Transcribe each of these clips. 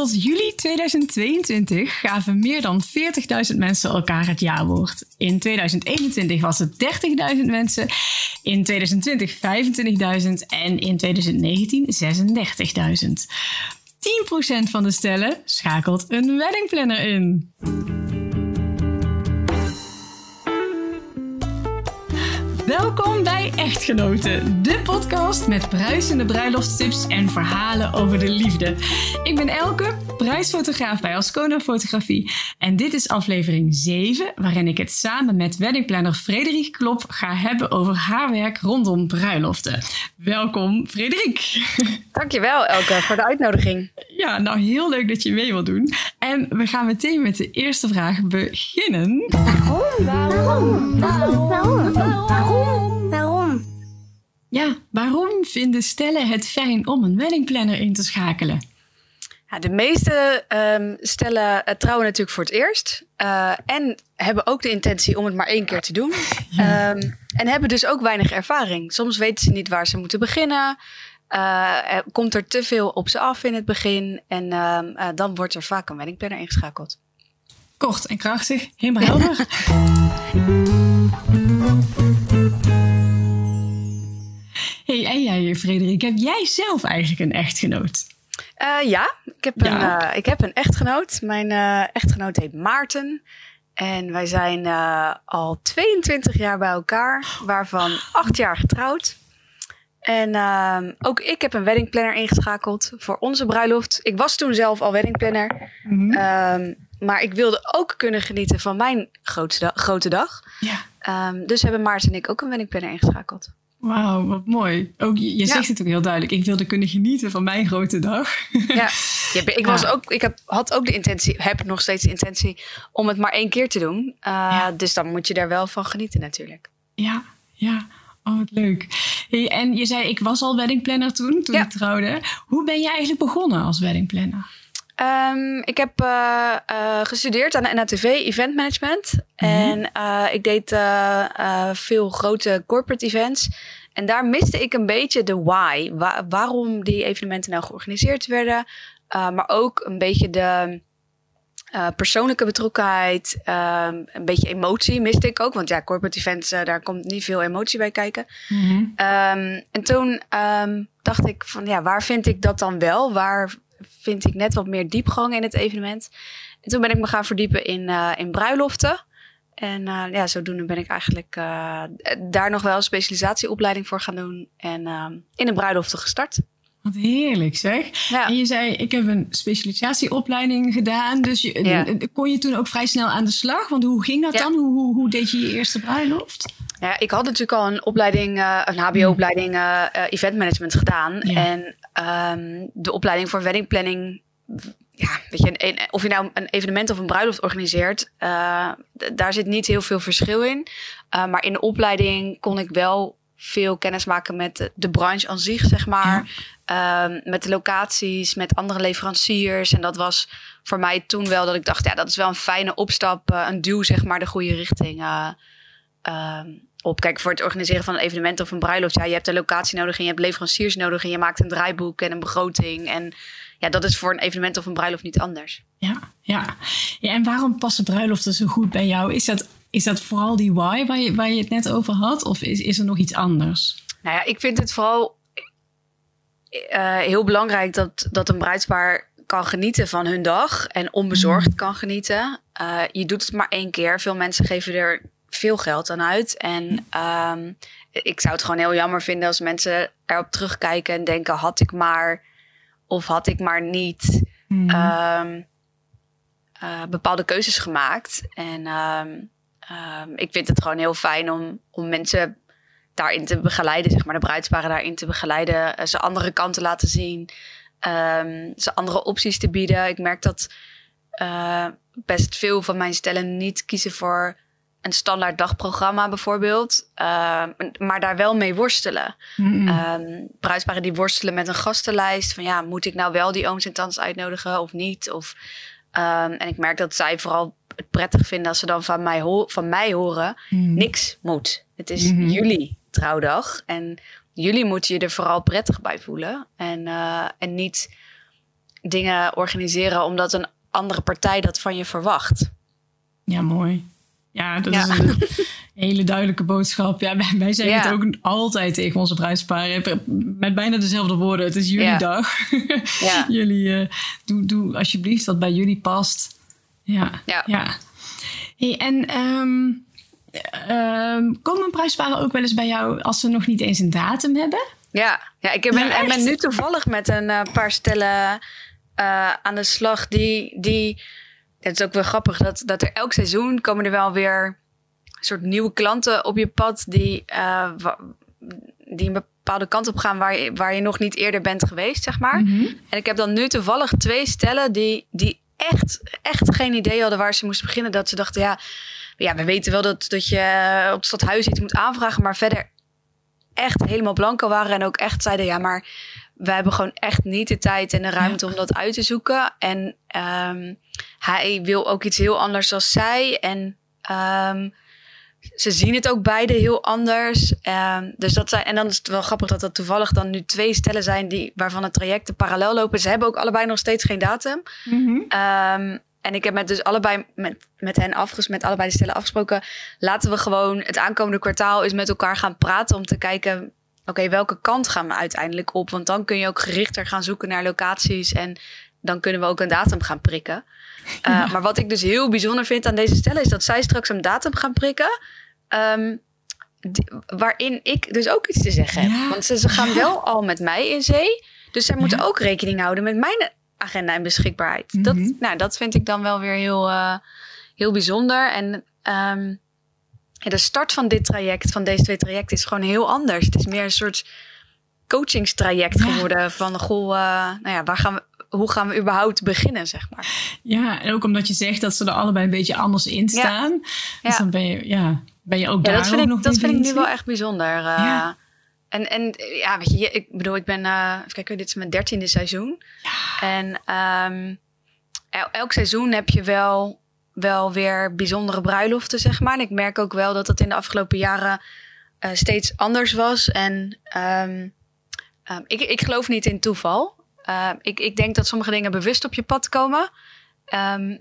Tot juli 2022 gaven meer dan 40.000 mensen elkaar het jaarwoord. In 2021 was het 30.000 mensen, in 2020 25.000 en in 2019 36.000. 10% van de stellen schakelt een weddingplanner in. Welkom bij Echtgenoten, de podcast met bruisende bruiloftstips en verhalen over de liefde. Ik ben Elke, bruidsfotograaf bij Ascona Fotografie. En dit is aflevering 7, waarin ik het samen met weddingplanner Frederik Klop ga hebben over haar werk rondom bruiloften. Welkom, Frederik. Dankjewel, Elke, voor de uitnodiging. Ja, nou heel leuk dat je mee wilt doen. En we gaan meteen met de eerste vraag beginnen. Waarom? Waarom? Waarom? Waarom? Waarom? Waarom? Ja, waarom vinden stellen het fijn om een weddingplanner in te schakelen? Ja, de meeste um, stellen uh, trouwen natuurlijk voor het eerst. Uh, en hebben ook de intentie om het maar één keer te doen. Ja. Um, en hebben dus ook weinig ervaring. Soms weten ze niet waar ze moeten beginnen. Uh, er komt er te veel op ze af in het begin. En dan wordt er vaak een weddingplanner ingeschakeld. Kort en krachtig, helemaal helder. hey, en jij, Frederik, heb jij zelf eigenlijk een echtgenoot? Uh, ja, ik heb, ja. Een, uh, ik heb een echtgenoot. Mijn uh, echtgenoot heet Maarten. En wij zijn al 22 jaar bij elkaar, waarvan 8 jaar getrouwd. En ehm, ook ik heb een weddingplanner ingeschakeld voor onze bruiloft. Ik was toen zelf al weddingplanner. Mm -hmm. um, maar ik wilde ook kunnen genieten van mijn grootste grote dag. Ja. Um, dus hebben Maarten en ik ook een weddingplanner ingeschakeld. Wauw, wat mooi. Ook, je, ja. zegt het ook heel duidelijk. Ik wilde kunnen genieten van mijn grote dag. Ja, ik, was ook, ik heb, had ook de intentie, heb nog steeds de intentie om het maar één keer te doen. Uh, ja. Dus dan moet je daar wel van genieten natuurlijk. Ja, ja. Oh, wat leuk. Hey, en je zei, ik was al weddingplanner toen, toen ik trouwde. Hoe ben je eigenlijk begonnen als weddingplanner? Um, ik heb uh, uh, gestudeerd aan de NATV Event Management. Mm -hmm. En uh, ik deed veel grote corporate events. En daar miste ik een beetje de why. Wa waarom die evenementen nou georganiseerd werden. maar ook een beetje de persoonlijke betrokkenheid. Um, een beetje emotie miste ik ook. Want ja, corporate events, daar komt niet veel emotie bij kijken. Mm -hmm. um, en toen um, dacht ik van ja, waar vind ik dat dan wel? Waar vind ik net wat meer diepgang in het evenement. En toen ben ik me gaan verdiepen in, uh, in bruiloften. En uh, ja, zodoende ben ik eigenlijk uh, daar nog wel een specialisatieopleiding voor gaan doen. En in een bruiloften gestart. Wat heerlijk zeg. Ja. En je zei, ik heb een specialisatieopleiding gedaan. Dus je, ja. kon je toen ook vrij snel aan de slag? Want hoe ging dat ja. dan? Hoe, hoe, hoe, deed je je eerste bruiloft? Ja, ik had natuurlijk al een opleiding, uh, een HBO-opleiding uh, event management gedaan. En um, de opleiding voor weddingplanning ja, weet je, een, of je nou een evenement of een bruiloft organiseert, uh, daar zit niet heel veel verschil in. Maar in de opleiding kon ik wel veel kennis maken met de, branche aan zich, zeg maar. Ja. Um, met de locaties, met andere leveranciers. En dat was voor mij toen wel dat ik dacht, ja, dat is wel een fijne opstap, een duw, zeg maar, de goede richting. Um, op. Kijk, voor het organiseren van een evenement of een bruiloft, ja, je hebt een locatie nodig en je hebt leveranciers nodig en je maakt een draaiboek en een begroting. En ja, dat is voor een evenement of een bruiloft niet anders. Ja, ja. ja en waarom passen bruiloften zo goed bij jou? Is dat, is dat vooral die why waar je, waar je het net over had? Of is, is er nog iets anders? Nou ja, ik vind het vooral uh, heel belangrijk dat, dat een bruidspaar kan genieten van hun dag en onbezorgd mm. kan genieten. Uh, je doet het maar één keer. Veel mensen geven er veel geld aan uit. En um, ik zou het gewoon heel jammer vinden als mensen erop terugkijken en denken: had ik maar of had ik maar niet mm. um, uh, bepaalde keuzes gemaakt. En um, ik vind het gewoon heel fijn om, om mensen daarin te begeleiden, zeg maar, de bruidsparen daarin te begeleiden, uh, ze andere kanten laten zien, ze andere opties te bieden. Ik merk dat uh, best veel van mijn stellen niet kiezen voor een standaard dagprogramma bijvoorbeeld, uh, maar daar wel mee worstelen. Mm. Um, bruidsparen die worstelen met een gastenlijst van ja, moet ik nou wel die ooms en tantes uitnodigen of niet? Of, um, en ik merk dat zij vooral het prettig vinden als ze dan van mij, van mij horen, mm. niks moet. Het is mm -hmm. jullie trouwdag en jullie moeten je er vooral prettig bij voelen en, uh, en niet dingen organiseren omdat een andere partij dat van je verwacht. Ja, mooi. Ja, dat Ja. is een hele duidelijke boodschap. Ja, wij, wij zeggen Ja. het ook altijd tegen onze bruidsparen. Met bijna dezelfde woorden. Het is jullie Ja. dag. Jullie, eh, doe, doe alsjeblieft wat bij jullie past. Ja. Ja. Hey, en ehm, ehm, komen bruidsparen ook wel eens bij jou als ze nog niet eens een datum hebben? Ja, ja ik ben, en ben nu toevallig met een eh, paar stellen eh, aan de slag die, die... Het is ook wel grappig dat, dat er elk seizoen komen er wel weer een soort nieuwe klanten op je pad die, eh, die een bepaalde kant op gaan waar je, waar je nog niet eerder bent geweest, zeg maar. Mhm. En ik heb dan nu toevallig twee stellen die, die echt, echt geen idee hadden waar ze moesten beginnen. Dat ze dachten, ja, ja we weten wel dat, dat je op het stadhuis iets moet aanvragen, maar verder echt helemaal blanco waren en ook echt zeiden, ja, maar we hebben gewoon echt niet de tijd en de ruimte om dat uit te zoeken. En ehm, hij wil ook iets heel anders als zij. En ehm, ze zien het ook beide heel anders. Ehm, dus dat zijn, en dan is het wel grappig dat dat toevallig dan nu twee stellen zijn die, waarvan de trajecten parallel lopen. Ze hebben ook allebei nog steeds geen datum. Mhm. En ik heb met dus allebei met, met hen afges, met allebei de stellen afgesproken. Laten we gewoon het aankomende kwartaal eens met elkaar gaan praten om te kijken. Oké, welke kant gaan we uiteindelijk op? Want dan kun je ook gerichter gaan zoeken naar locaties. En dan kunnen we ook een datum gaan prikken. Uh, Maar wat ik dus heel bijzonder vind aan deze stellen is dat zij straks een datum gaan prikken. ehm, die- waarin ik dus ook iets te zeggen heb. Ja. Want ze, ze gaan wel al met mij in zee. Dus zij moeten ook rekening houden met mijn agenda en beschikbaarheid. Dat, Mhm. nou, dat vind ik dan wel weer heel, eh, heel bijzonder. En ehm, de start van dit traject, van deze twee trajecten, is gewoon heel anders. Het is meer een soort coachingstraject Ja. geworden. Van goh, eh, nou ja, waar gaan we, hoe gaan we überhaupt beginnen, zeg maar. Ja, en ook omdat je zegt dat ze er allebei een beetje anders in staan. Dus Ja. dan ben je, ja, ben je ook Ja, daar dat vind ook ik, nog dat vind ik nu wel echt bijzonder. eh. Ja. En, en ja, weet je, ik bedoel, ik ben, eh even kijken, dit is mijn dertiende seizoen. En ehm, el- elk seizoen heb je wel, wel weer bijzondere bruiloften, zeg maar. En ik merk ook wel dat dat in de afgelopen jaren eh, steeds anders was. En ehm, ehm, ik, ik geloof niet in toeval. Ehm, ik, ik denk dat sommige dingen bewust op je pad komen.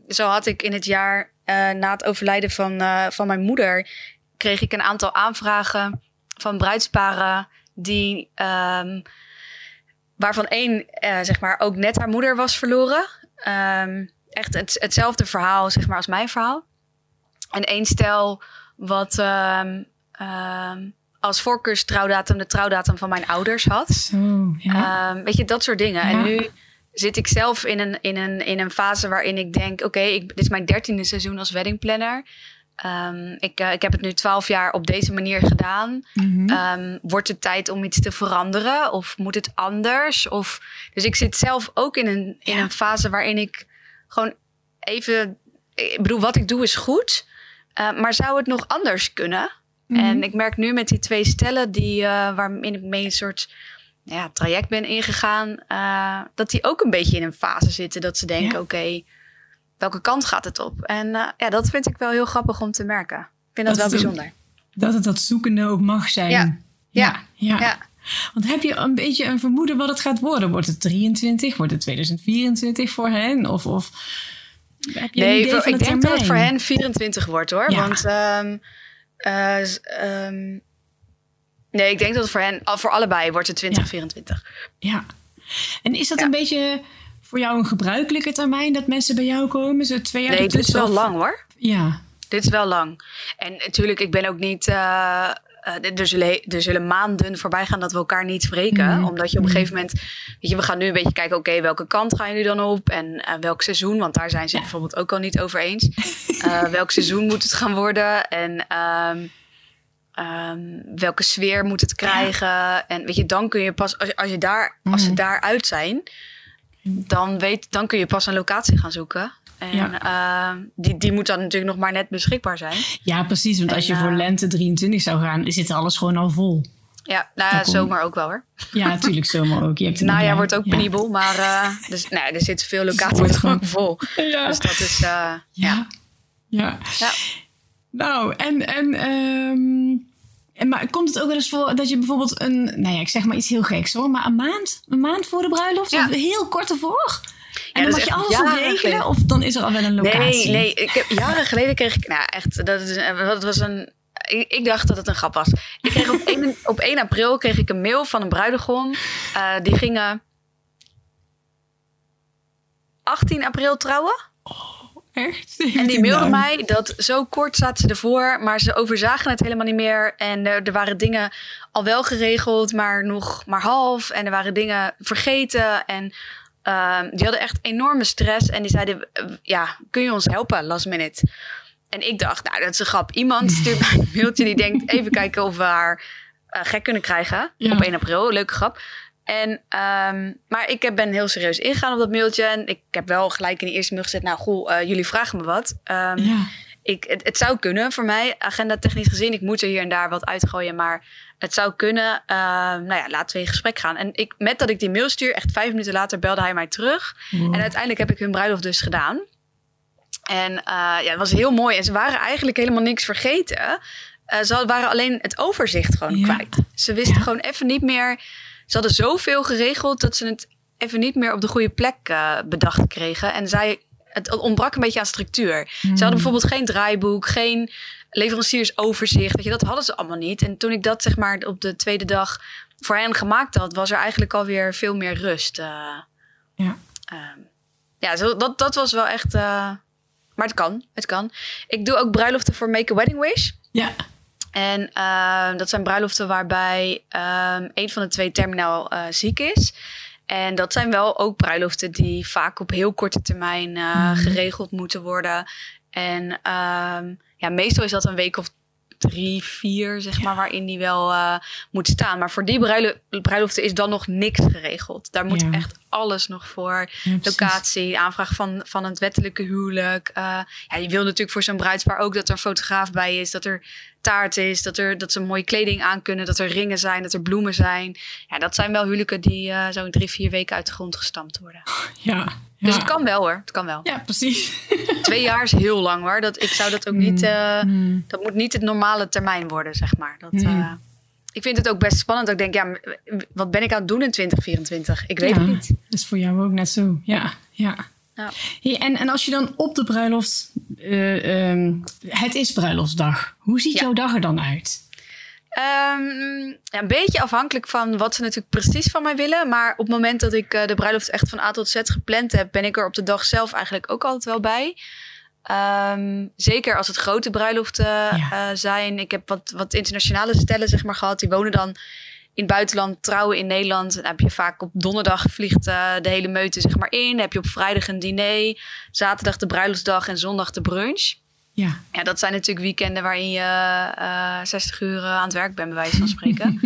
Zo had ik in het jaar eh, na het overlijden van, eh, van mijn moeder... kreeg ik een aantal aanvragen van bruidsparen... die, waarvan één zeg maar, ook net haar moeder was verloren. Echt het, hetzelfde verhaal zeg maar, als mijn verhaal. En één stel wat ehm, ehm, als voorkeurstrouwdatum de trouwdatum van mijn ouders had. Zo, ja. Ehm, weet je, dat soort dingen. Ja. En nu zit ik zelf in een, in een, in een fase waarin ik denk... oké, dit is mijn dertiende seizoen als weddingplanner. Ehm, ik, eh, ik heb het nu twaalf jaar op deze manier gedaan. Ehm, wordt het tijd om iets te veranderen? Of moet het anders? Of, dus ik zit zelf ook in een, in Ja. een fase waarin ik gewoon even... Ik bedoel, wat ik doe is goed. eh, maar zou het nog anders kunnen? Mhm. En ik merk nu met die twee stellen die, eh waarin ik mee een soort ja, traject ben ingegaan, eh, dat die ook een beetje in een fase zitten dat ze denken: Ja. oké, welke kant gaat het op? En ja, dat vind ik wel heel grappig om te merken. Ik vind dat, Dat wel bijzonder. Dat het dat zoekende ook mag zijn. Ja. Ja. ja. Ja. Want heb je een beetje een vermoeden wat het gaat worden? Wordt het 23? Wordt het 2024 voor hen? Of, of heb je een Nee, idee voor- van ik de denk dat het voor hen 24 wordt hoor. Ja. Want ehm, eh, ehm, nee, ik denk dat het voor hen, voor allebei wordt het 2024. Ja. En is dat Ja. een beetje voor jou een gebruikelijke termijn dat mensen bij jou komen? Zo twee jaar Nee, dit is wel lang hoor. Ja. Dit is wel lang. En natuurlijk, ik ben ook niet. eh, er, zullen, er zullen maanden voorbij gaan dat we elkaar niet spreken. Mhm. Omdat je op een gegeven moment. Weet je, we gaan nu een beetje kijken. Oké, welke kant gaan jullie dan op? En eh, welk seizoen? Want daar zijn ze bijvoorbeeld ook al niet over eens. Eh, welk seizoen moet het gaan worden? En. ehm, ehm, welke sfeer moet het krijgen? En weet je, dan kun je pas, als, je- als, je daar, als ze Mhm. daaruit zijn, dan, weet, dan kun je pas een locatie gaan zoeken. En Ja. ehm, die, die moet dan natuurlijk nog maar net beschikbaar zijn. ja, precies. Want als je voor eh, lente 23 zou gaan, zit alles gewoon al vol. Ja, nou ja, kom- zomer ook wel hoor. Ja, natuurlijk zomaar ook. Je hebt najaar wordt ook Ja. penibel, maar eh, dus, nou, ja, er zitten veel locaties gewoon- gewoon vol. Ja. Dus dat is, eh, Ja. Ja. Ja. Nou, en, en, ehm, en maar komt het ook wel eens voor dat je bijvoorbeeld een, nou ja, ik zeg maar iets heel geks hoor, maar een maand, een maand voor de bruiloft, Ja. of heel kort ervoor? En dan mag je alles jaren regelen? Of dan is er al wel een locatie? Nee, nee. Ik heb, jaren geleden kreeg ik... Nou, echt, dat, is, dat was een... Ik, dacht dat het een grap was. Ik kreeg op 1, op 1 april kreeg ik een mail van een bruidegom. Eh, die gingen 18 april trouwen. Echt? En die mailde mij dat zo kort zaten ze ervoor, maar ze overzagen het helemaal niet meer. En er, er waren dingen al wel geregeld, maar nog maar half. En er waren dingen vergeten. En ehm, die hadden echt enorme stress. En die zeiden, ja, kun je ons helpen last minute? En ik dacht, nou, dat is een grap. Iemand stuurt mij een mailtje die denkt, even kijken of we haar eh, gek kunnen krijgen. Ja. Op 1 april, leuke grap. En, ehm, maar ik ben heel serieus ingegaan op dat mailtje. En ik heb wel gelijk in de eerste mail gezet, nou, goh, eh, jullie vragen me wat. Ehm, Ja. Ik, het, het zou kunnen voor mij, agenda technisch gezien. Ik moet er hier en daar wat uitgooien, maar het zou kunnen. Ehm, nou ja, laten we in gesprek gaan. En ik, met dat ik die mail stuur, echt vijf minuten later belde hij mij terug. Wow. En uiteindelijk heb ik hun bruiloft dus gedaan. En eh, ja, het was heel mooi. En ze waren eigenlijk helemaal niks vergeten. Eh, ze waren alleen het overzicht gewoon Ja. kwijt. Ze wisten Ja. gewoon even niet meer. Ze hadden zoveel geregeld dat ze het even niet meer op de goede plek eh, bedacht kregen. En zij, het ontbrak een beetje aan structuur. Ze hadden bijvoorbeeld geen draaiboek, geen leveranciersoverzicht. Weet je, dat hadden ze allemaal niet. En toen ik dat zeg maar op de tweede dag voor hen gemaakt had, was er eigenlijk alweer veel meer rust. eh. Ja. Ehm, ja, zo, dat, dat was wel echt. eh, maar het kan, het kan. Ik doe ook bruiloften voor Make a Wedding Wish. Ja. En ehm, dat zijn bruiloften waarbij ehm, een van de twee terminaal eh, ziek is. En dat zijn wel ook bruiloften die vaak op heel korte termijn eh, Mhm. geregeld moeten worden. En ehm, ja, meestal is dat een week of drie, vier, zeg maar, waarin die wel eh, moet staan. Maar voor die bruilo- bruiloften is dan nog niks geregeld. Daar moet Ja. echt alles nog voor. Ja. Locatie, aanvraag van, van het wettelijke huwelijk. Eh, ja, je wil natuurlijk voor zo'n bruidspaar ook dat er een fotograaf bij is. Dat er taart is, dat, er, dat ze mooie kleding aan kunnen. Dat er ringen zijn, dat er bloemen zijn. Ja, dat zijn wel huwelijken die eh zo'n drie, vier weken uit de grond gestampt worden. Ja. Dus het kan wel hoor, het kan wel. Ja, precies. Twee jaar is heel lang hoor. Dat, ik zou dat ook niet... eh, Mm. dat moet niet het normale termijn worden, zeg maar. Dat, Mm. eh, ik vind het ook best spannend. Dat ik denk, ja, wat ben ik aan het doen in 2024? Ik weet ja, het niet. Dat is voor jou ook net zo. Ja, ja. Ja. Hey, en, en als je dan op de bruiloft... eh, ehm, het is bruiloftsdag. Hoe ziet Ja. jouw dag er dan uit? Ehm, ja, een beetje afhankelijk van wat ze natuurlijk precies van mij willen. Maar op het moment dat ik eh, de bruiloft echt van A tot Z gepland heb, ben ik er op de dag zelf eigenlijk ook altijd wel bij. Ehm, zeker als het grote bruiloften Ja. eh, zijn. Ik heb wat, wat internationale stellen zeg maar, gehad. Die wonen dan in het buitenland, trouwen in Nederland. Dan heb je vaak op donderdag vliegt eh, de hele meute zeg maar in. Dan heb je op vrijdag een diner, zaterdag de bruiloftsdag en zondag de brunch. Ja. Ja, dat zijn natuurlijk weekenden waarin je eh 60 uur aan het werk bent, bij wijze van spreken.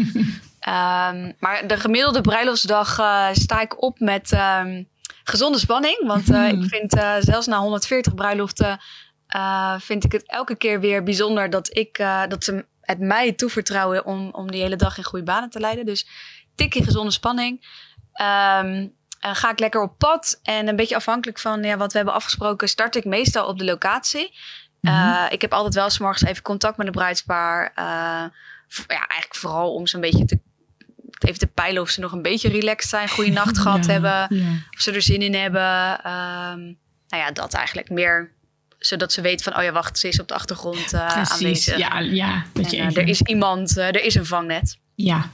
Ehm, maar de gemiddelde bruiloftsdag eh, sta ik op met ehm, gezonde spanning. Want eh, ik vind eh, zelfs na 140 bruiloften vind ik het elke keer weer bijzonder dat, ik, dat ze het mij toevertrouwen om, om die hele dag in goede banen te leiden. Dus tikje gezonde spanning. Ehm, eh, ga ik lekker op pad en een beetje afhankelijk van ja, wat we hebben afgesproken, start ik meestal op de locatie. Uh, ik heb altijd wel s morgens even contact met een bruidspaar. Uh, ja, eigenlijk vooral om ze een beetje te, even te peilen of ze nog een beetje relaxed zijn. Goede nacht gehad Ja, hebben. ja. Of ze er zin in hebben. Um, nou ja, dat eigenlijk meer. Zodat ze weet van, oh ja, wacht, ze is op de achtergrond uh, Precies. aanwezig. Ja, ja. Dat je en, even... Er is iemand, er is een vangnet. Ja.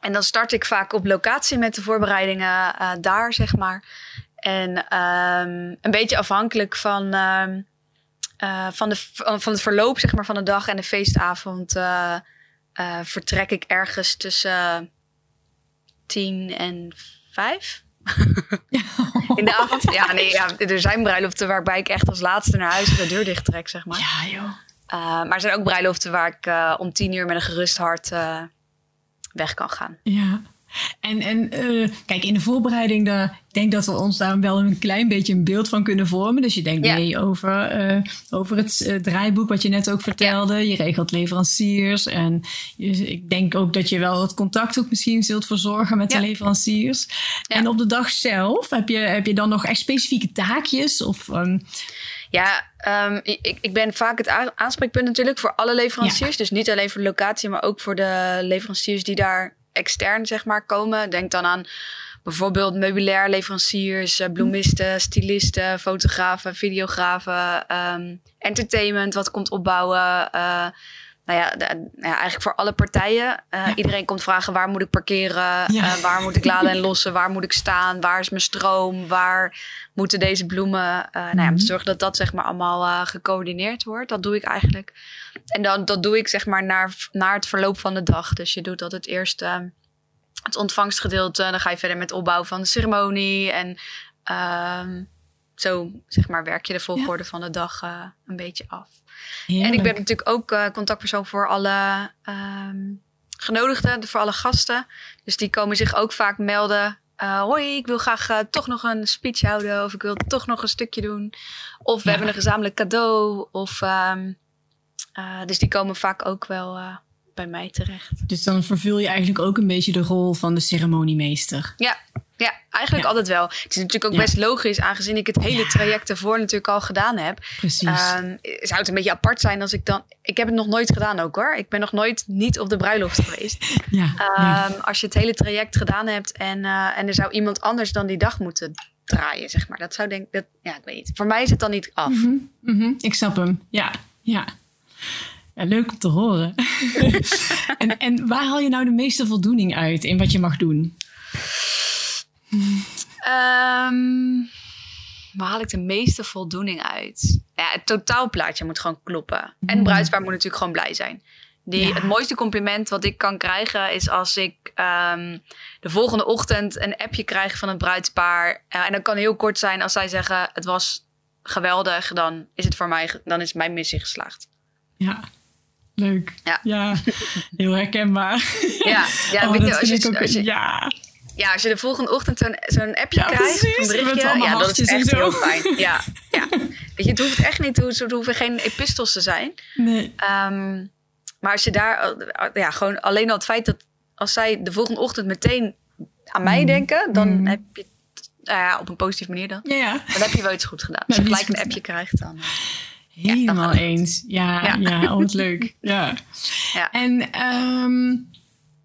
En dan start ik vaak op locatie met de voorbereidingen daar, zeg maar. En um, een beetje afhankelijk van... Um, uh, van, de, van het verloop zeg maar, van de dag en de feestavond uh, uh, vertrek ik ergens tussen tien en vijf. In de avond? Ja, nee, ja, er zijn bruiloften waarbij ik echt als laatste naar huis de deur dicht trek, zeg maar. Ja, joh. Maar er zijn ook bruiloften waar ik om tien uur met een gerust hart weg kan gaan. Ja. En, en uh, kijk, in de voorbereiding, daar, ik denk dat we ons daar wel een klein beetje een beeld van kunnen vormen. Dus je denkt ja. mee over, uh, over het uh, draaiboek, wat je net ook vertelde. Ja. Je regelt leveranciers. En je, ik denk ook dat je wel het contact ook misschien zult verzorgen met ja. de leveranciers. En op de dag zelf, heb je, heb je dan nog echt specifieke taakjes? Of, um... Ja, um, ik, ik ben vaak het aanspreekpunt natuurlijk voor alle leveranciers. Dus niet alleen voor de locatie, maar ook voor de leveranciers die daar extern zeg maar komen. Denk dan aan bijvoorbeeld meubilair leveranciers, eh, bloemisten, stylisten, fotografen, videografen, ehm, entertainment wat komt opbouwen. eh, nou ja, de- nou ja, eigenlijk voor alle partijen. Eh, Ja. Iedereen komt vragen waar moet ik parkeren, Ja. Eh, waar moet ik laden en lossen, waar moet ik staan, waar is mijn stroom, waar moeten deze bloemen. eh nou ja, om Mhm. te zorgen dat dat zeg maar allemaal gecoördineerd wordt. Dat doe ik eigenlijk. En dan dat doe ik zeg maar naar, naar het verloop van de dag. Dus je doet altijd eerst eh, het ontvangstgedeelte, dan ga je verder met opbouw van de ceremonie en ehm, zo zeg maar werk je de volgorde van de dag een beetje af. En ik ben natuurlijk ook eh, contactpersoon voor alle ehm, genodigden, voor alle gasten. Dus die komen zich ook vaak melden. eh, hoi, ik wil graag eh, toch nog een speech houden. Of ik wil toch nog een stukje doen. Of we Ja. hebben een gezamenlijk cadeau. Of, ehm, eh, dus die komen vaak ook wel bij mij terecht. Dus dan vervul je eigenlijk ook een beetje de rol van de ceremoniemeester. Ja, ja eigenlijk Ja. altijd wel. Het is natuurlijk ook Ja. best logisch, aangezien ik het hele traject ervoor natuurlijk al gedaan heb. Precies. Ehm, zou het een beetje apart zijn als ik dan. Ik heb het nog nooit gedaan ook hoor. Ik ben nog nooit niet op de bruiloft geweest. ja. Ehm, Als je het hele traject gedaan hebt en, eh, en er zou iemand anders dan die dag moeten draaien, zeg maar. Dat zou denk dat, ja, ik weet niet. Voor mij is het dan niet af. Mhm, mhm, Ik snap hem. Ja, ja. ja leuk om te horen. en, en waar haal je nou de meeste voldoening uit in wat je mag doen? Ehm, waar haal ik de meeste voldoening uit? Ja, het totaalplaatje moet gewoon kloppen. En Mm. de bruidspaar moet natuurlijk gewoon blij zijn. Die, Ja. Het mooiste compliment wat ik kan krijgen is als ik ehm, de volgende ochtend een appje krijg van het bruidspaar. Eh, en dat kan heel kort zijn als zij zeggen het was geweldig. Dan is het voor mij, dan is mijn missie geslaagd. Ja, leuk. Ja. heel herkenbaar. Ja, ja, Oh, weet je, dat als, je, je, ja, ja, als je de volgende ochtend zo'n zo'n appje Ja, krijgt, precies, een berichtje, ja, dat is echt zo. heel fijn. Ja, ja. Weet je, het hoeft echt niet, het hoeven geen epistels te zijn. nee. Ehm, maar als je daar, ja, gewoon alleen al het feit dat als zij de volgende ochtend meteen aan mij Mm. denken, dan Mm. heb je, nou ja, op een positieve manier dan, Ja, ja. dan heb je wel iets goed gedaan. Als Nou, je iets gelijk een appje krijgt, dan. eh, Helemaal eens. Ja, ja. Ja. oh, wat leuk. Ja. Ja. En ehm,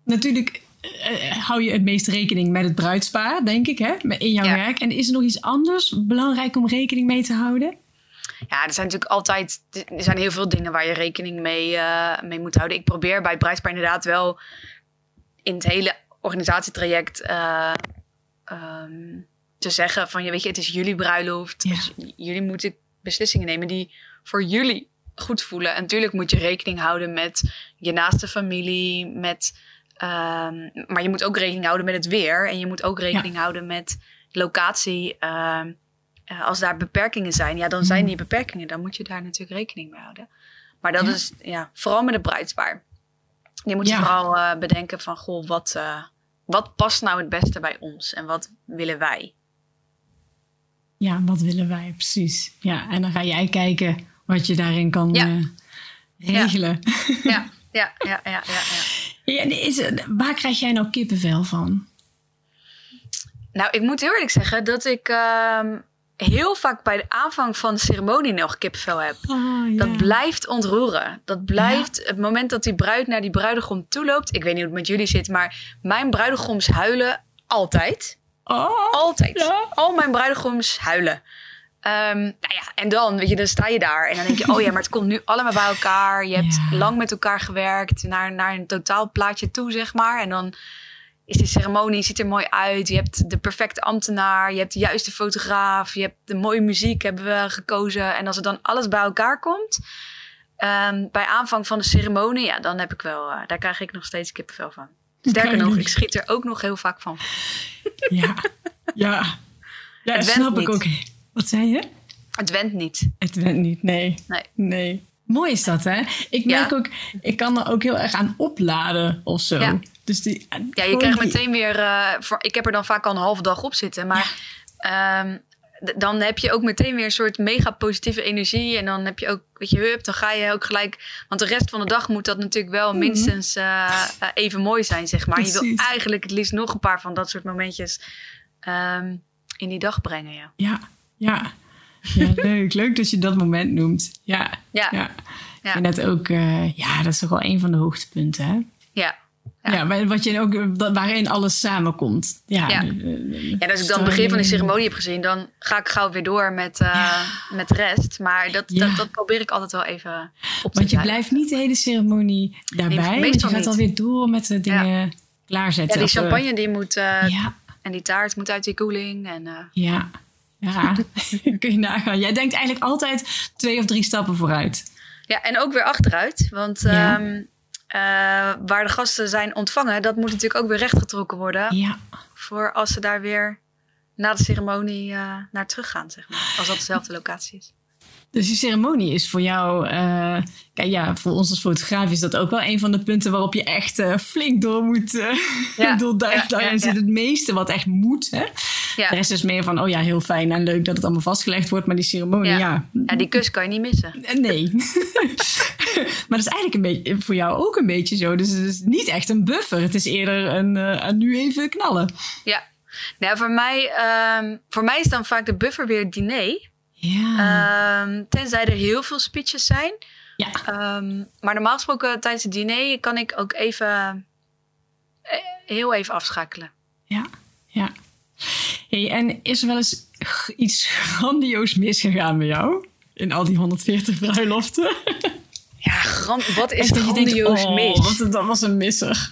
natuurlijk eh, hou je het meest rekening met het bruidspaar, denk ik, hè? in jouw Ja. werk. En is er nog iets anders belangrijk om rekening mee te houden? Ja, er zijn natuurlijk altijd er zijn heel veel dingen waar je rekening mee, eh, mee moet houden. Ik probeer bij het bruidspaar inderdaad wel in het hele organisatietraject eh, ehm, te zeggen van, ja, weet je, het is jullie bruiloft. Ja. Dus jullie moeten beslissingen nemen die voor jullie goed voelen. En natuurlijk moet je rekening houden met je naaste familie, met, ehm, maar je moet ook rekening houden met het weer. En je moet ook rekening houden met locatie. ehm, eh, als daar beperkingen zijn, ja, dan zijn Mhm. die beperkingen. Dan moet je daar natuurlijk rekening mee houden. Maar dat Ja. is ja, vooral met het bruidspaar. Je moet je vooral eh, bedenken van, goh, wat, eh, wat past nou het beste bij ons? En wat willen wij? Ja, wat willen wij precies? Ja, en dan ga jij kijken wat je daarin kan regelen. Ja, ja, ja, ja, ja. Ja. Is, waar krijg jij nou kippenvel van? Nou, ik moet heel eerlijk zeggen dat ik ehm, heel vaak bij de aanvang van de ceremonie nog kippenvel heb. Oh, ja. Dat blijft ontroeren. Dat blijft het moment dat die bruid naar die bruidegom toe loopt. Ik weet niet hoe het met jullie zit, maar mijn bruidegoms huilen altijd. Oh, Altijd. Ja. Al mijn bruidegoms huilen. Ehm, nou ja, en dan, weet je, dan sta je daar en dan denk je, oh ja, maar het komt nu allemaal bij elkaar. Je hebt Ja. lang met elkaar gewerkt naar, naar een totaalplaatje toe, zeg maar. En dan is die ceremonie, ziet er mooi uit. Je hebt de perfecte ambtenaar, je hebt de juiste fotograaf, je hebt de mooie muziek hebben we gekozen. En als er dan alles bij elkaar komt, ehm, bij aanvang van de ceremonie, ja, dan heb ik wel, eh, daar krijg ik nog steeds kippenvel van. Sterker nog, ik schiet er ook nog heel vaak van. ja. Ja, ja Het dat snap ik ook. Wat zei je? Het went niet. Het went niet, nee. Nee. Nee. Mooi is dat, hè? Ik merk Ja. ook, ik kan er ook heel erg aan opladen of zo. Ja. Dus die, Ja, je krijgt die- meteen weer. eh, voor, ik heb er dan vaak al een halve dag op zitten. Maar ehm, dan heb je ook meteen weer een soort mega positieve energie. En dan heb je ook, weet je, hup, dan ga je ook gelijk. Want de rest van de dag moet dat natuurlijk wel minstens eh, eh, even mooi zijn, zeg maar. Je wil eigenlijk het liefst nog een paar van dat soort momentjes ehm, in die dag brengen. Ja, Ja, ja. Ja, leuk. Leuk dat je dat moment noemt. Ja, ja, ja. ja. Ik vind dat ook, eh, ja, dat is toch wel een van de hoogtepunten, hè? ja. Ja, maar wat je ook, waarin alles samenkomt. Ja, Ja. eh, Ja, en als ik dan het begin van de ceremonie heb gezien, dan ga ik gauw weer door met, eh, met de rest. Maar dat, Ja. dat, dat probeer ik altijd wel even op te Want je blijft niet de hele ceremonie daarbij. Nee, want je gaat niet. alweer door met de dingen klaarzetten. Ja, die champagne die moet, ja, en die taart moet uit die koeling. En, ja. Ja, kun je nagaan. Jij denkt eigenlijk altijd twee of drie stappen vooruit. ja, en ook weer achteruit. Want Ja. ehm, eh, waar de gasten zijn ontvangen, dat moet natuurlijk ook weer rechtgetrokken worden. Ja, Voor als ze daar weer na de ceremonie eh, naar terug gaan, zeg maar. Als dat dezelfde locatie is. Dus die ceremonie is voor jou... eh, kijk, ja, voor ons als fotograaf is dat ook wel een van de punten... waarop je echt eh, flink door moet. eh Ja, ik bedoel, daar, ja, zit het meeste wat echt moet. Hè? Ja. De rest is meer van, oh ja, heel fijn en leuk dat het allemaal vastgelegd wordt. Maar die ceremonie, Ja. ja, die kus kan je niet missen. Nee. maar dat is eigenlijk een beetje, voor jou ook een beetje zo. Dus het is niet echt een buffer. Het is eerder een, een nu even knallen. Ja. Nou, voor, mij, ehm, voor mij is dan vaak de buffer weer het diner. Ja. Ehm, tenzij er heel veel speeches zijn. ja. Ehm, maar normaal gesproken tijdens het diner kan ik ook even eh, heel even afschakelen. Ja. Ja. Hey, en is er wel eens iets grandioos misgegaan bij jou? In al die 140 bruiloften? Ja, wat is je denkt, grandioos oh, mis? wat, dat was een misser.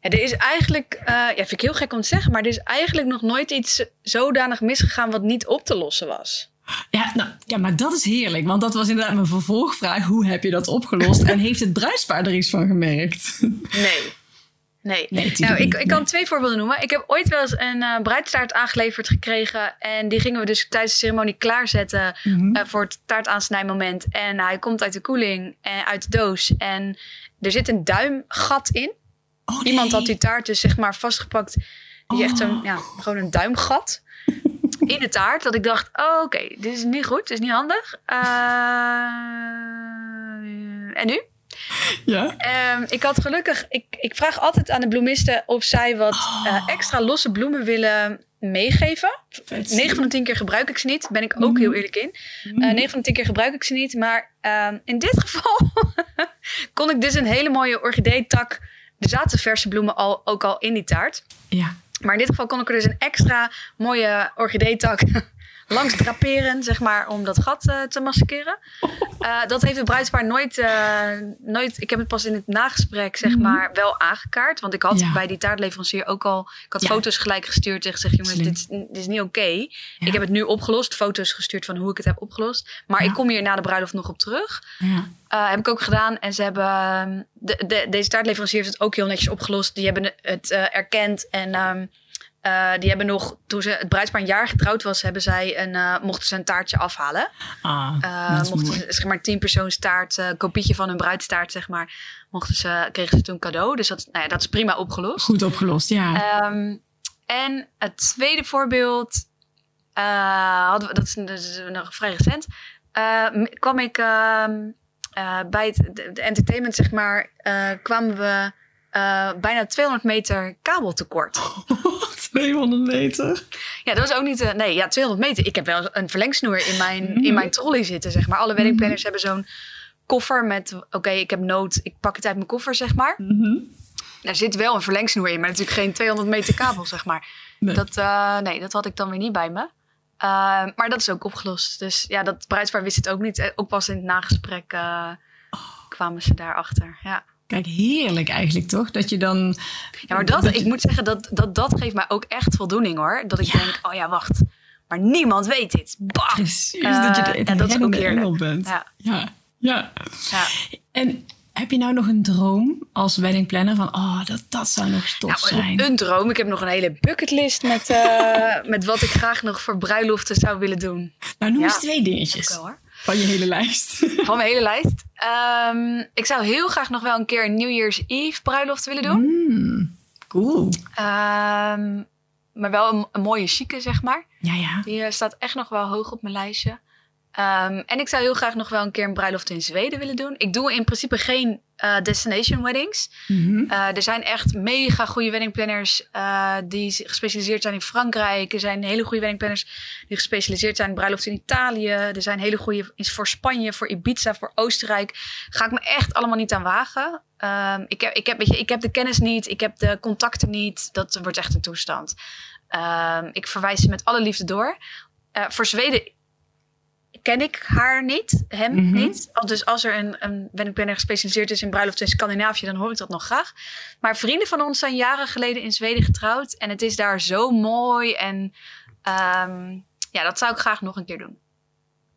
Ja, er is eigenlijk, eh, ja, vind ik heel gek om te zeggen, maar er is eigenlijk nog nooit iets zodanig misgegaan wat niet op te lossen was. Ja, nou, ja, maar dat is heerlijk. Want dat was inderdaad mijn vervolgvraag. Hoe heb je dat opgelost? en heeft het bruidspaar er iets van gemerkt? Nee. Nee. Nee, nou, ik, ik kan nee. twee voorbeelden noemen. Ik heb ooit wel eens een eh bruidstaart aangeleverd gekregen. En die gingen we dus tijdens de ceremonie klaarzetten Mhm. eh, voor het taartaansnijmoment. En hij komt uit de koeling en uit de doos. En er zit een duimgat in. Oh, nee. Iemand had die taart dus zeg maar vastgepakt. Die echt zo'n, Oh. ja, gewoon een duimgat in de taart. Dat ik dacht, oh, oké, dit is niet goed, dit is niet handig. Eh, en nu? Ja? Ehm, ik had gelukkig, ik, ik vraag altijd aan de bloemisten of zij wat eh, extra losse bloemen willen meegeven. Vet. 9 van de 10 keer gebruik ik ze niet, ben ik ook heel eerlijk in. Mhm. Eh 9 van de 10 keer gebruik ik ze niet, maar ehm, in dit geval kon ik dus een hele mooie orchideetak. Er zaten verse bloemen al, ook al in die taart. Ja. Maar in dit geval kon ik er dus een extra mooie orchideetak langs draperen, zeg maar, om dat gat eh, te maskeren. Eh, dat heeft het bruidspaar nooit, eh, nooit... Ik heb het pas in het nagesprek, zeg Mhm. maar, wel aangekaart. Want ik had Ja. bij die taartleverancier ook al... Ik had Ja. foto's gelijk gestuurd en gezegd... jongens, dit, is- dit is niet oké. Ik heb het nu opgelost. Foto's gestuurd van hoe ik het heb opgelost. Maar ik kom hier na de bruiloft nog op terug. Ja. Heb ik ook gedaan. En ze hebben. ehm, De, de, deze taartleverancier heeft het ook heel netjes opgelost. Die hebben het erkend. En ehm, eh, die hebben nog. Toen ze het bruidspaar een jaar getrouwd was, hebben zij een, eh, mochten ze een taartje afhalen. Ah, is mochten mooi. ze, zeg maar, tien persoons taart, kopietje van hun bruidstaart, zeg maar. Mochten ze, kregen ze toen cadeau. Dus dat, nou ja, dat is prima opgelost. Goed opgelost, ja. Ehm, en het tweede voorbeeld, hadden we, dat is, dat is nog vrij recent, kwam ik ehm, eh, bij het de, de entertainment, zeg maar, kwamen we eh, bijna 200 meter kabel tekort. 200 meter. Ja, dat was ook niet, eh, nee, ja, 200 meter. Ik heb wel een verlengsnoer in mijn, Mhm. in mijn trolley zitten, zeg maar. Alle weddingplanners hebben zo'n koffer met, oké, ik heb nood, ik pak het uit mijn koffer, zeg maar. Mhm. Daar zit wel een verlengsnoer in, maar natuurlijk geen 200 meter kabel, zeg maar. Nee. Dat, eh, nee, dat had ik dan weer niet bij me. Maar dat is ook opgelost. Dus ja, dat bruidspaar wist het ook niet. Ook pas in het nagesprek eh, kwamen ze daarachter. Ja. Kijk, heerlijk eigenlijk toch? Dat je dan... ja, maar dat, ik moet zeggen, dat, dat, dat geeft mij ook echt voldoening hoor. Dat ik Ja. denk, oh ja, wacht. Maar niemand weet dit. Bah! Precies, Eh, dat je de, ja, dat is ook heerlijk. bent. Ja. ja. ja. Ja. En heb je nou nog een droom als weddingplanner van... Oh, dat, dat zou nog tof Nou, zijn. een droom. Ik heb nog een hele bucketlist met, eh, met wat ik graag nog voor bruiloften zou willen doen. nou, noem ja. eens twee dingetjes wel, hoor. Van je hele lijst. Van mijn hele lijst. Ehm, ik zou heel graag nog wel een keer een New Year's Eve bruiloft willen doen. Mm, cool. Ehm, maar wel een, een mooie chique, zeg maar. Ja, ja. Die eh, staat echt nog wel hoog op mijn lijstje. Ehm, en ik zou heel graag nog wel een keer een bruiloft in Zweden willen doen. Ik doe in principe geen uh, destination weddings. Mhm. Uh, er zijn echt mega goede weddingplanners uh, die gespecialiseerd zijn in Frankrijk. Er zijn hele goede weddingplanners die gespecialiseerd zijn in bruiloft in Italië. Er zijn hele goede voor Spanje, voor Ibiza, voor Oostenrijk. Ga ik me echt allemaal niet aan wagen. Um, ik, heb, ik, heb, weet je, ik heb de kennis niet, ik heb de contacten niet. Dat wordt echt een toestand. Um, ik verwijs ze met alle liefde door. voor Zweden ken ik haar niet, hem Mhm. niet. Dus als er een, een weddingplanner gespecialiseerd is in bruiloft in Scandinavië, dan hoor ik dat nog graag. Maar vrienden van ons zijn jaren geleden in Zweden getrouwd. En het is daar zo mooi. En ehm, ja, dat zou ik graag nog een keer doen.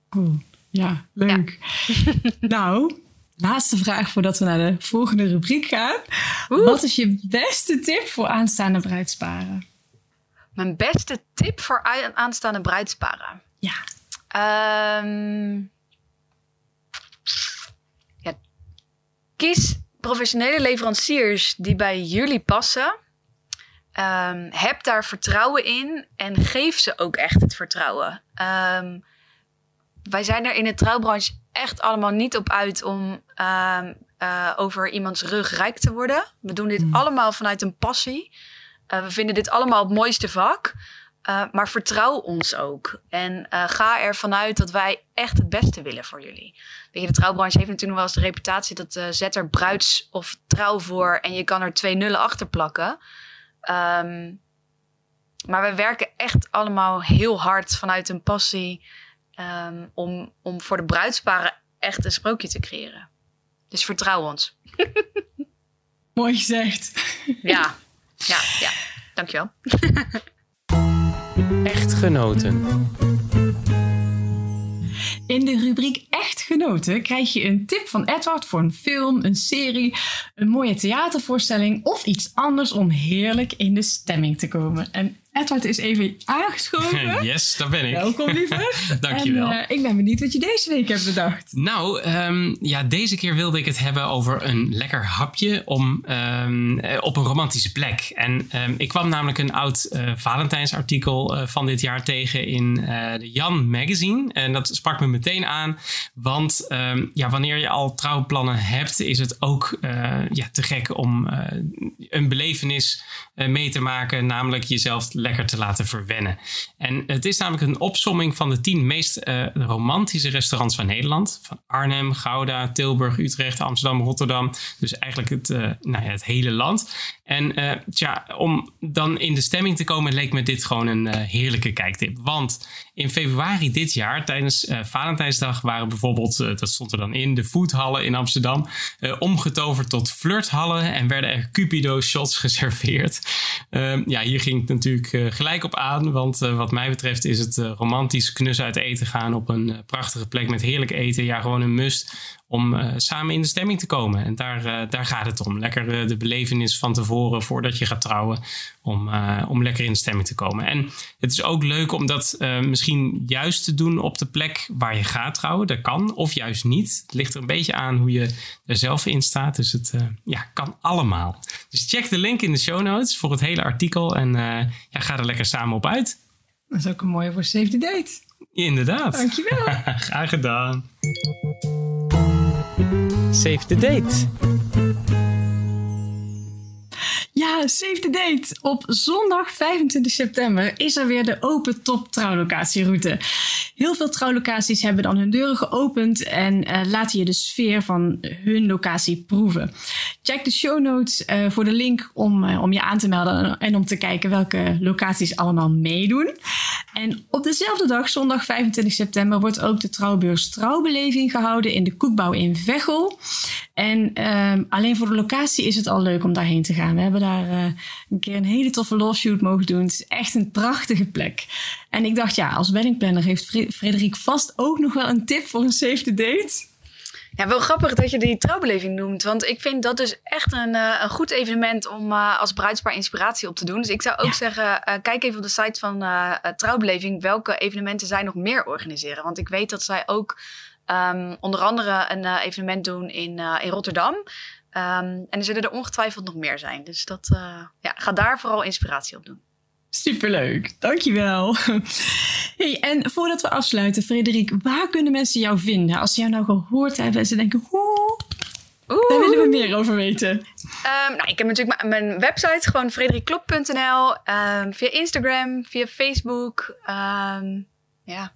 Cool. Ja, leuk. nou, laatste vraag voordat we naar de volgende rubriek gaan. Oeh. Wat is je beste tip voor aanstaande bruidsparen? Mijn beste tip voor aanstaande bruidsparen. Ja. Ehm, ja, kies professionele leveranciers die bij jullie passen. Ehm, heb daar vertrouwen in en geef ze ook echt het vertrouwen. Ehm, wij zijn er in de trouwbranche echt allemaal niet op uit om eh, over iemands rug rijk te worden. We doen dit Hmm. allemaal vanuit een passie. Eh, we vinden dit allemaal het mooiste vak. Uh, maar vertrouw ons ook. En uh, ga ervan uit dat wij echt het beste willen voor jullie. Weet je, de trouwbranche heeft natuurlijk wel eens de reputatie dat uh, zet er bruids of trouw voor en je kan er twee nullen achter plakken. Um, maar we werken echt allemaal heel hard vanuit een passie um, om, om voor de bruidsparen echt een sprookje te creëren. Dus vertrouw ons. Mooi gezegd. Ja, ja, ja. Dankjewel. Echtgenoten. In de rubriek Echtgenoten krijg je een tip van Edward voor een film, een serie, een mooie theatervoorstelling of iets anders om heerlijk in de stemming te komen. En Edward is even aangeschoven. Yes, daar ben ik. Welkom, lieverd. Dankjewel. En, uh, ik ben benieuwd wat je deze week hebt bedacht. Nou, um, ja, deze keer wilde ik het hebben over een lekker hapje om, um, op een romantische plek. En um, ik kwam namelijk een oud uh, Valentijnsartikel uh, van dit jaar tegen in de Jan Magazine. En dat sprak me meteen aan, want ja, wanneer je al trouwplannen hebt, is het ook ja, te gek om een belevenis mee te maken, namelijk jezelf lekker te laten verwennen. En het is namelijk een opsomming van de tien meest uh, romantische restaurants van Nederland. Van Arnhem, Gouda, Tilburg, Utrecht, Amsterdam, Rotterdam. Dus eigenlijk het, uh, nou ja, het hele land. En uh, tja, om dan in de stemming te komen leek me dit gewoon een heerlijke kijktip. Want in februari dit jaar, tijdens Valentijnsdag, waren bijvoorbeeld, dat stond er dan in, de foodhallen in Amsterdam omgetoverd tot flirthallen en werden er Cupido shots geserveerd. Ehm, ja, hier ging het natuurlijk gelijk op aan. Want uh, wat mij betreft is het uh, romantisch knus uit eten gaan op een prachtige plek met heerlijk eten. Ja, gewoon een must om samen in de stemming te komen. En daar, daar gaat het om. Lekker de belevenis van tevoren voordat je gaat trouwen. Om, om lekker in de stemming te komen. En het is ook leuk om dat misschien juist te doen op de plek waar je gaat trouwen. Dat kan of juist niet. Het ligt er een beetje aan hoe je er zelf in staat. Dus het ja, kan allemaal. Dus check de link in de show notes voor het hele artikel. En ja, ga er lekker samen op uit. Dat is ook een mooie voor Save the Date. Inderdaad. Dankjewel. Graag gedaan. Save the date. Save the date. Op zondag 25 september is er weer de open top trouwlocatieroute. Heel veel trouwlocaties hebben dan hun deuren geopend en uh, laten je de sfeer van hun locatie proeven. Check de show notes uh, voor de link om, uh, om je aan te melden en om te kijken welke locaties allemaal meedoen. En op dezelfde dag, zondag 25 september, wordt ook de trouwbeurs Trouwbeleving gehouden in de Koekbouw in Veghel. En alleen voor de locatie is het al leuk om daarheen te gaan. We hebben daar een keer een hele toffe love shoot mogen doen. Het is echt een prachtige plek. En ik dacht, ja, als weddingplanner heeft Frederik vast ook nog wel een tip voor een the date. Ja, wel grappig dat je die trouwbeleving noemt. Want ik vind dat dus echt een, uh, een goed evenement om uh, als bruidspaar inspiratie op te doen. Dus ik zou ook ja. zeggen, uh, kijk even op de site van Trouwbeleving welke evenementen zij nog meer organiseren. Want ik weet dat zij ook um, onder andere een evenement doen in, in Rotterdam. Um, en er zullen er ongetwijfeld nog meer zijn. Dus dat, uh, ja, ga daar vooral inspiratie op doen. Superleuk, dankjewel. Hey, en voordat we afsluiten, Frederik, waar kunnen mensen jou vinden? Als ze jou nou gehoord hebben en ze denken, oeh, daar willen we meer over weten. Ehm, nou, ik heb natuurlijk mijn, website, gewoon frederikklop.nl. Ehm, via Instagram, via Facebook. Ehm, ja.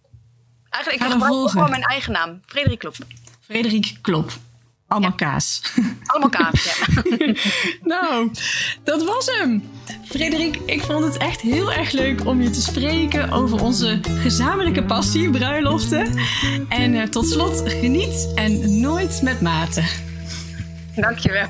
Eigenlijk, ik gebruik volgen. gewoon mijn eigen naam. Frederik Klop. Frederik Klop. Allemaal kaas. Allemaal kaas, ja. Nou, dat was hem. Frederik, ik vond het echt heel erg leuk om je te spreken over onze gezamenlijke passie, bruiloften. En eh, tot slot, geniet en nooit met mate. Dankjewel.